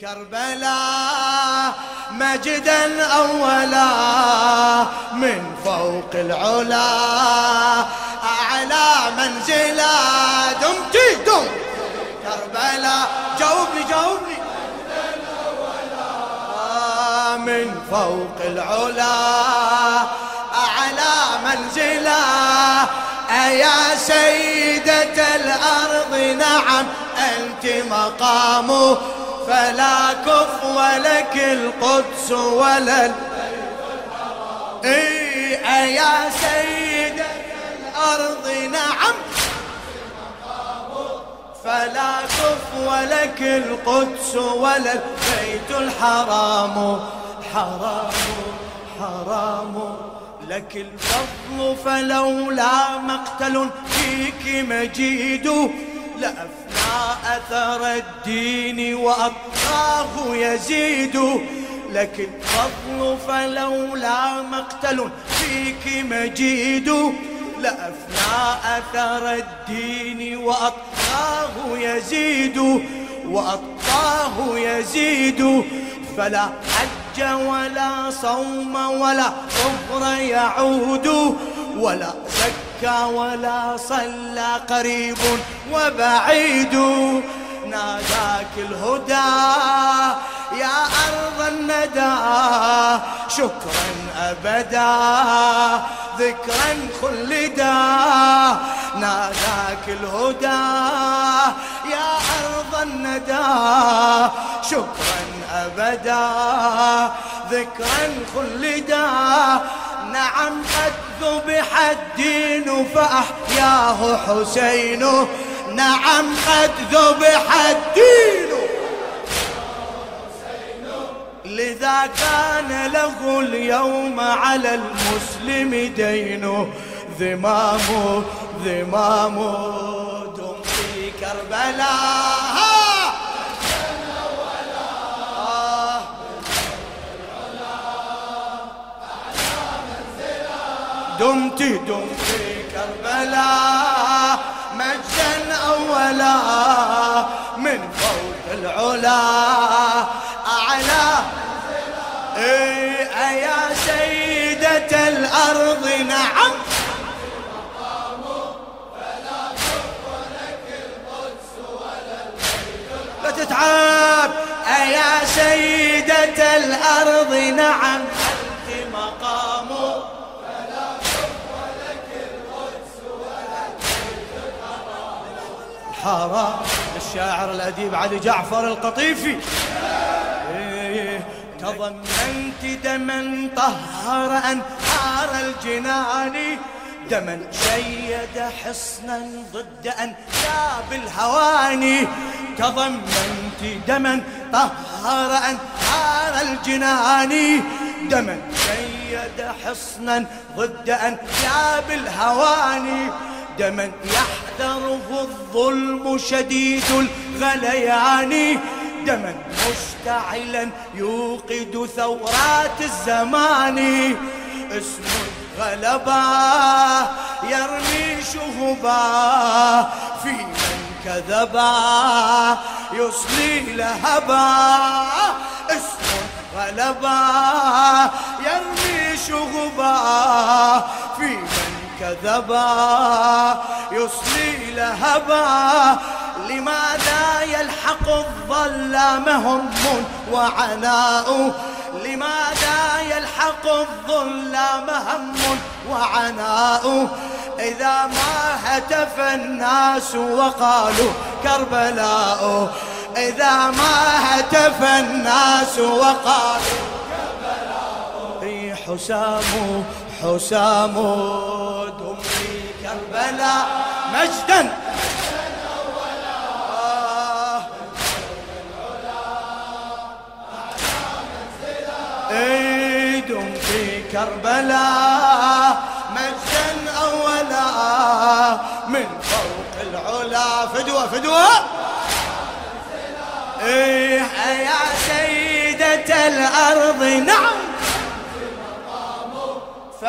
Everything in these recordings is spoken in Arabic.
كربلاء مجدا أولا من فوق العلا أعلى منزلا. دمتي دم. كربلاء جاوبني جاوبني. من فوق العلا أعلى منزلا. أيا سيدة الأرض نعم أنت مقام فلا كف ولك القدس ولا إيه يا سيد الأرض نعم. فلا كف ولك القدس ولا البيت الحرام حرام حرام. لك الفضل فلولا مقتل فيك مجيد لأفنى أثر الدين وأطراه يزيد لك الفضل فلولا مقتل فيك مجيد. لأفنى أثر الدين وأطراه يزيد وأطراه يزيد. فلا حج ولا صوم ولا كفر يعود ولا ولا صلى قريب وبعيد. ناداك الهدى يا أرض الندى. شكرا أبدا ذكرا خلدا. ناداك الهدى يا أرض الندى. شكرا أبدا ذكرا خلدا. نعم قد ذبح الدين فأحياه حسين نعم قد ذبح الدين لذا كان له اليوم على المسلم دين. ذمام ذمام دم في كربلاء. دمت دمت في كربلاء مجدا أولا من فوق العلا أعلى. إيه يا سيدة الأرض نعم. لا تتعب. يا سيدة الأرض نعم. حرام الشاعر الأديب علي جعفر القطيفي. إيه، تضمنت دما طهر أنهار الجنان. دما شيد حصنا ضد أنياب الهواني تضمنت دما طهر أنهار الجنان. دما شيد حصنا ضد أنياب الهواني دما يحذره الظلم شديد الغليان. دما مشتعلا يوقد ثورات الزمان. اسم غلبا يرمي شهبا في من كذبا يصلي لهبا. اسم غلبا يرمي شغبا في من كذبا يصلي لهبا. لماذا يلحق الظلام هم وعناء؟ لماذا يلحق الظلام هم وعناء؟ إذا ما هتف الناس وقالوا كربلاء إذا ما هتف الناس وقالوا كربلاء. حسام حسام دمي كربلاء مجدا. دم في كربلاء مجدا أولا من فوق العلا. فدوة فدوة إيه يا سيدة الأرض نعم.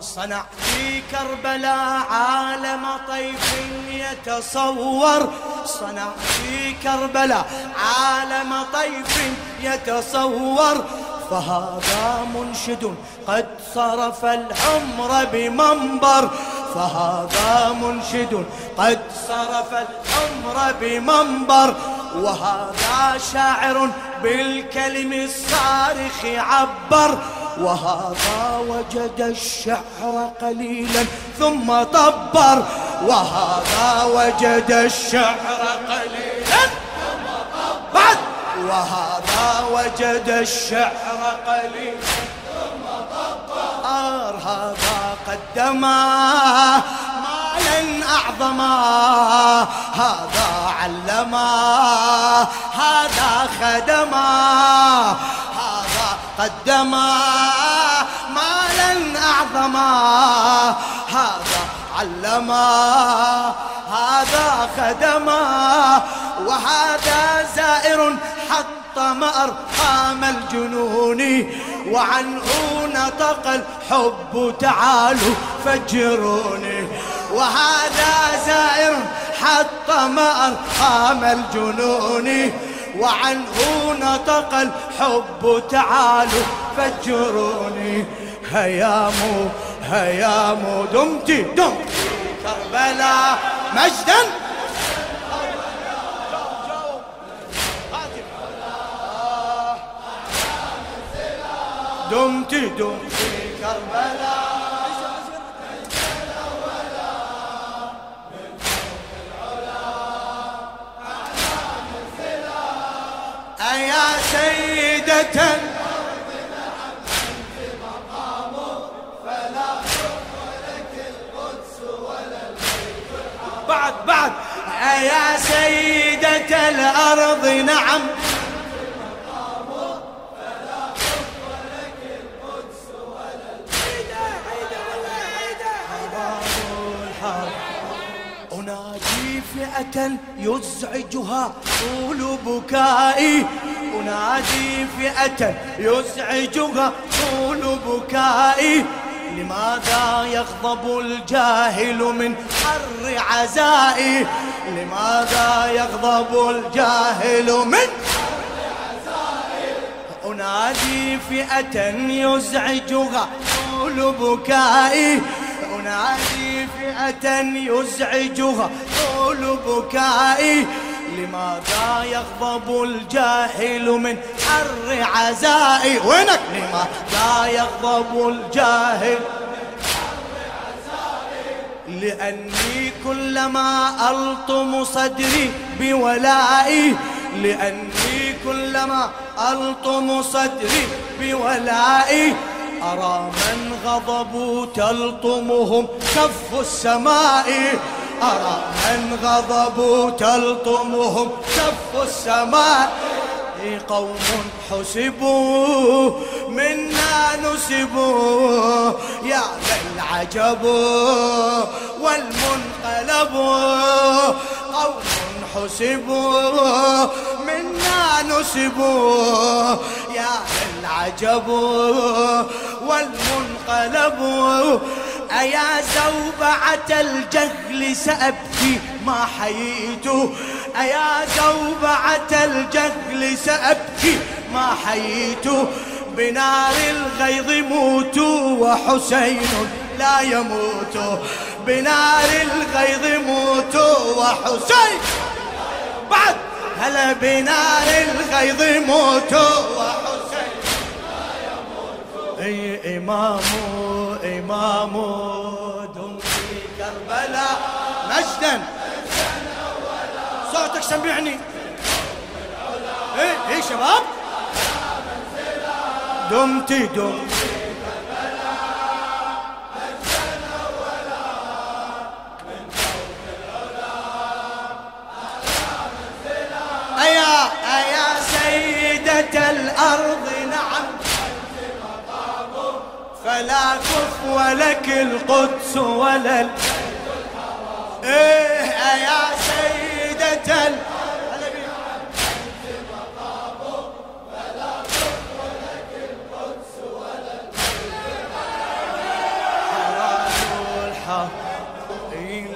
صنع في كربلاء عالم طيف يتصور. صنع في كربلاء عالم طيف يتصور. فهذا منشد قد صرف العمر بمنبر. فهذا منشد قد صرف العمر بمنبر. وهذا شاعر بالكلم الصارخ عبر. وهذا وجد الشعر قليلا ثم طبر. وهذا وجد الشعر قليلا ثم طبر. وهذا وجد الشعر قليلا ثم طبر. هذا قدما مالا أعظما. هذا علما هذا خدما. قدما مالا أعظما. هذا علما هذا خدما وهذا زائر حطم أرقام الجنون. وعنه نطق الحب تعالوا فجروني وهذا زائر حطم أرقام الجنون. وعنه نطق الحب تعالوا فجروني. هيامو هيامو دمتي دمتي كربلاء مجدا. دمتي دمتي كربلاء. يا سيدة بعد بعد. يا سيدة الأرض نعم. يزعجها طول بكائي. أنادي فئة يزعجها طول بكائي. لماذا يغضب الجاهل من حر عزائي؟ لماذا يغضب الجاهل من حر عزائي أنادي فئة يزعجها طول بكائي. أنادي فئة يزعجها طول بكائي لماذا يغضب الجاهل من حر عزائي؟ وينك؟ لماذا يغضب الجاهل لأني كلما ألطم صدري بولائي لأني كلما ألطم صدري بولائي أرى من غضبوا تلطمهم كف السماء. أرى من غضبوا تلطمهم كف السماء. قوم حسبوا منا نسبوا يا للعجب والمنقلب. قوم حسبوا منا نسبوا يا للعجب والمنقلب. أيا زوبعة الجهل سأبكي ما حييت. أيا زوبعة الجهل سأبكي ما حييت. بنار الغيظ موتوا وحسين لا يموت. بنار الغيظ موتوا وحسين. بعد. هلا بنار الغيظ موتوا وحسين؟ لا يموت. أي امامه إمام دم في كربلاء. مجدا. صوتك سمعني. إيه إيه شباب؟ دمتي دمتي ولك القدس ولا إيه يا سيدة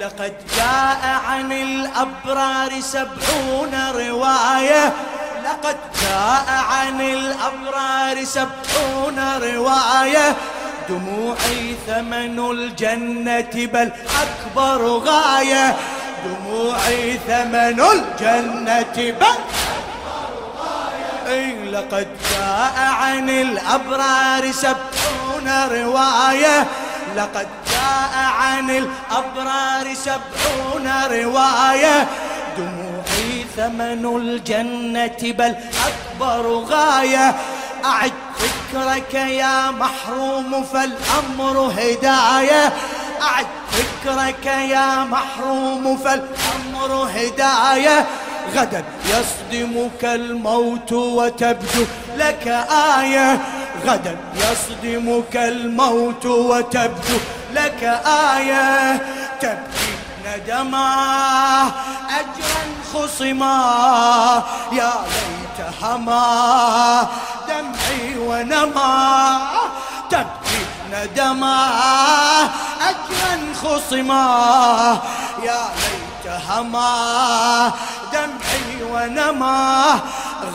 لقد جاء عن الأبرار سبعون رواية. لقد جاء عن الأبرار سبعون رواية. دموعي ثمن الجنة بل أكبر غاية. دموعي ثمن الجنة بل أي لقد جاء عن الأبرار سبعون رواية. لقد جاء عن الأبرار سبعون رواية. دموعي ثمن الجنة بل أكبر غاية. أعد فكرك يا محروم فالأمر هداية. أعد فكرك يا محروم فالأمر هداية. غدا يصدمك الموت وتبدو لك آية. غدا يصدمك الموت وتبدو لك آية. تبكي ندما أجرا خصما يا ليت هما دمعي ونما تبكي ندما أجرا خصما يا ليت هما دمعي ونما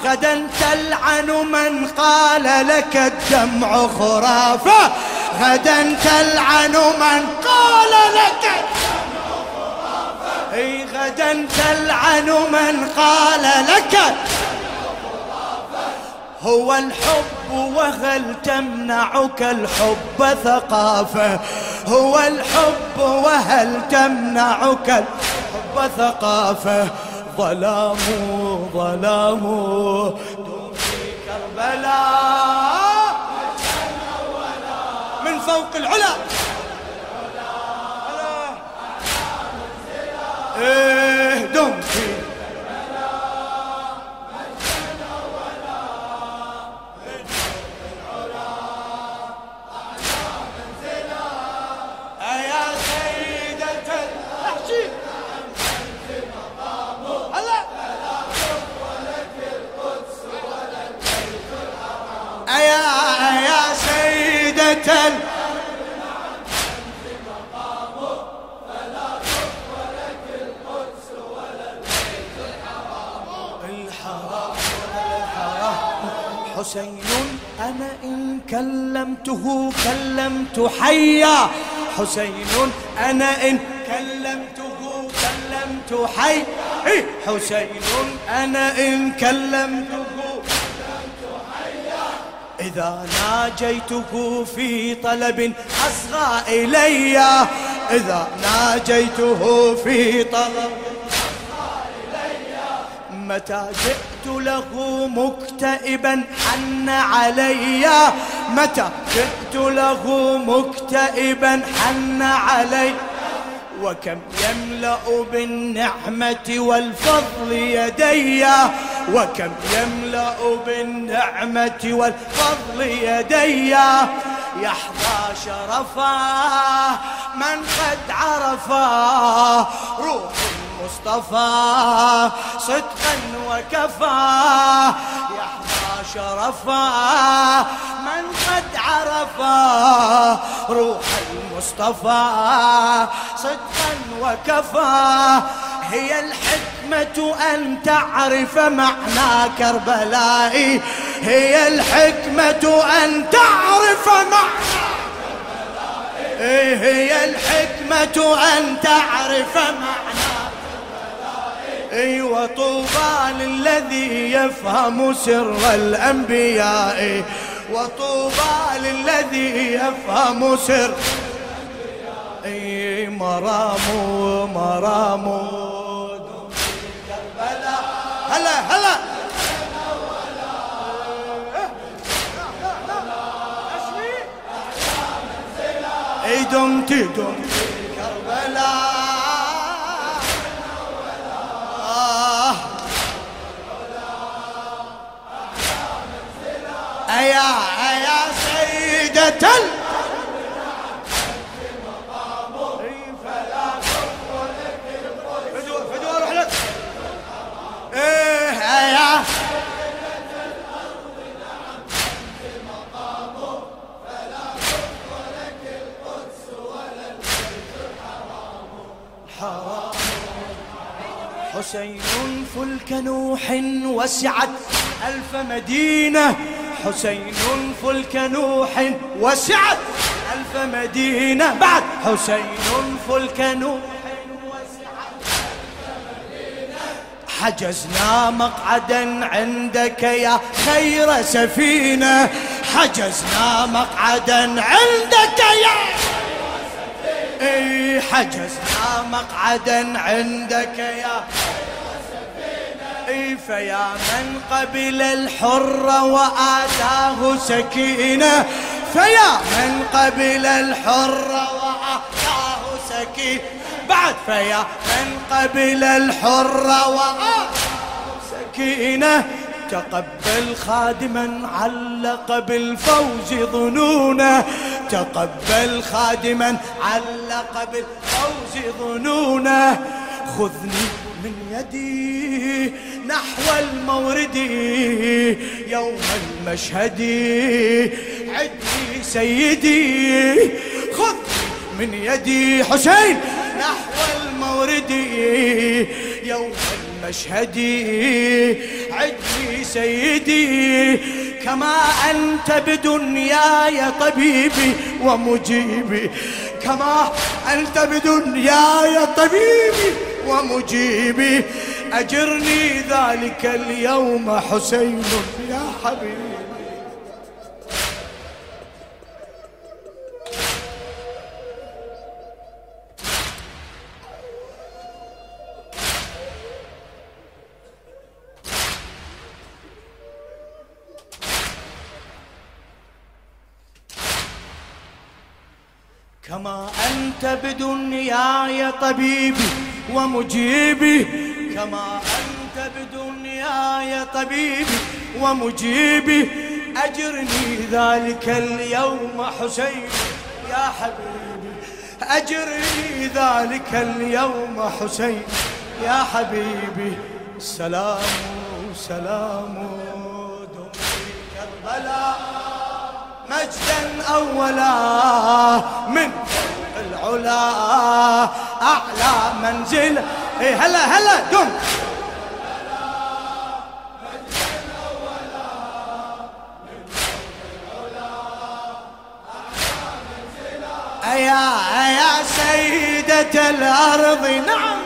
غدا تلعن من قال لك الدمع خرافة غدا تلعن من قال لك غدا تلعن من قال لك هو الحب وهل تمنعك الحب ثقافة. هو الحب وهل تمنعك الحب ثقافة؟ ظلام ظلام دون كربلاء من فوق العلا. إيه. حسين أنا إن كلمته كلمت حيا. حسين أنا إن كلمته كلمت حي حسين أنا إن كلمته إذا ناجيته في طلب أصغى إلي. إذا ناجيته في طلب متى جئت له مكتئبا حن علي. متى جئت له مكتئبا حن علي. وكم يملأ بالنعمة والفضل يدي. وكم يملأ بالنعمة والفضل يدي. يحظى شرفا من قد عرفا. روح المصطفى صدقا وكفى يحظى شرفا من قد عرفا روح المصطفى. صدقا وكفى هي الحكمة أن تعرف معنى كربلائي هي الحكمة أن تعرف معنى كربلائي هي الحكمة أن تعرف معنى اي وطوبى للذي يفهم سر الأنبياء. وطوبى للذي يفهم سر أي مرامو مرامو كربلاء هلا. هلا أي دمتي. وسعت ألف مدينة حسين فلك نوح وسعت ألف مدينة. بعد حسين فلك نوح حجزنا مقعدا عندك يا خير سفينة. حجزنا مقعدا عندك يا إي حجزنا مقعدا عندك يا اي فيا من قبل الحر وآتاه سكينة. فيا من قبل الحر وآتاه سكينة. بعد فيا من قبل الحر وآتاه سكينة. تقبل خادما علق بالفوز ظنونه تقبل خادما علق بالفوز ظنونه خذني من يدي نحو المورد يوم المشهد. عدي سيدي خذني من يدي حسين. نحو المورد يوم المشهد. عدي سيدي كما أنت بدنياي طبيبي ومجيبي. كما أنت بدنياي طبيبي ومجيبي. أجرني ذلك اليوم حسين. يا حبيبي. كما أنت بدنياي طبيبي ومجيبي كما أنت بدنياي طبيبي ومجيبي أجرني ذلك اليوم حسين. يا حبيبي أجرني ذلك اليوم حسين. يا حبيبي سلام سلام دمي كربلاء مجدا أولا من العلا أعلى منزل. إيه هلا هلا دم يا يا سيدة الأرض نعم.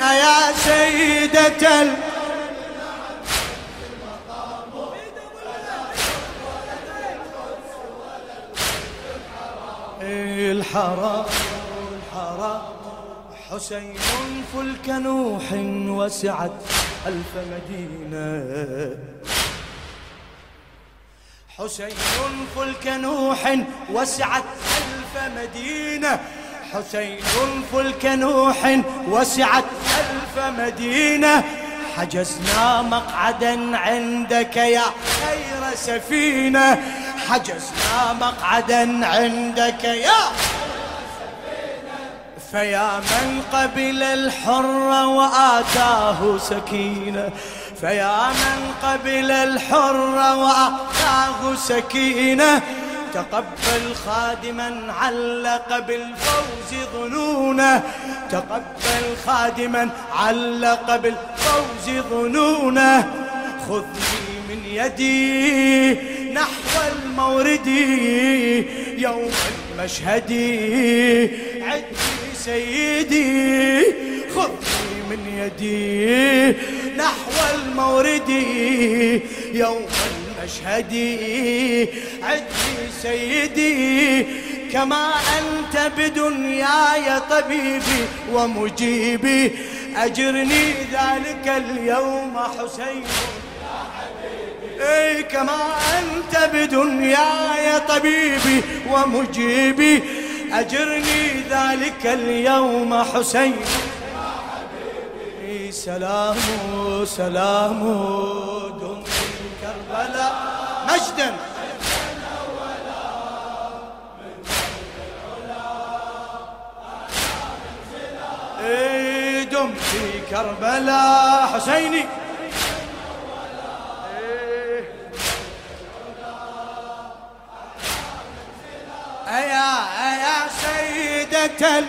يا سيدة ال... الحرام الحرام. حسين فلك نوح وسعت ألف مدينة. حسين فلك نوح وسعت ألف مدينة. حسين فلك نوح وسعت ألف مدينة. حجزنا مقعدا عندك يا خير سفينة. حجزنا مقعدا عندك يا فيا من قبل الحر وآتاه سكينة فيا من قبل الحر وآتاه سكينة تقبل خادما علق بالفوز ظنونه تقبل خادما علق بالفوز ظنونه خذني من يدي نحو المورد. يوم المشهد عدي سيدي خذني من يدي نحو المورد يوم المشهد عدي سيدي كما أنت بدنياي طبيبي ومجيبي. أجرني ذلك اليوم حسين. إيه كما أنت بدنياي طبيبي ومجيبي. أجرني ذلك اليوم حسين. سلام سلام دم كربلاء. مجدا إيه دم في كربلاء. حسيني. يا سيدة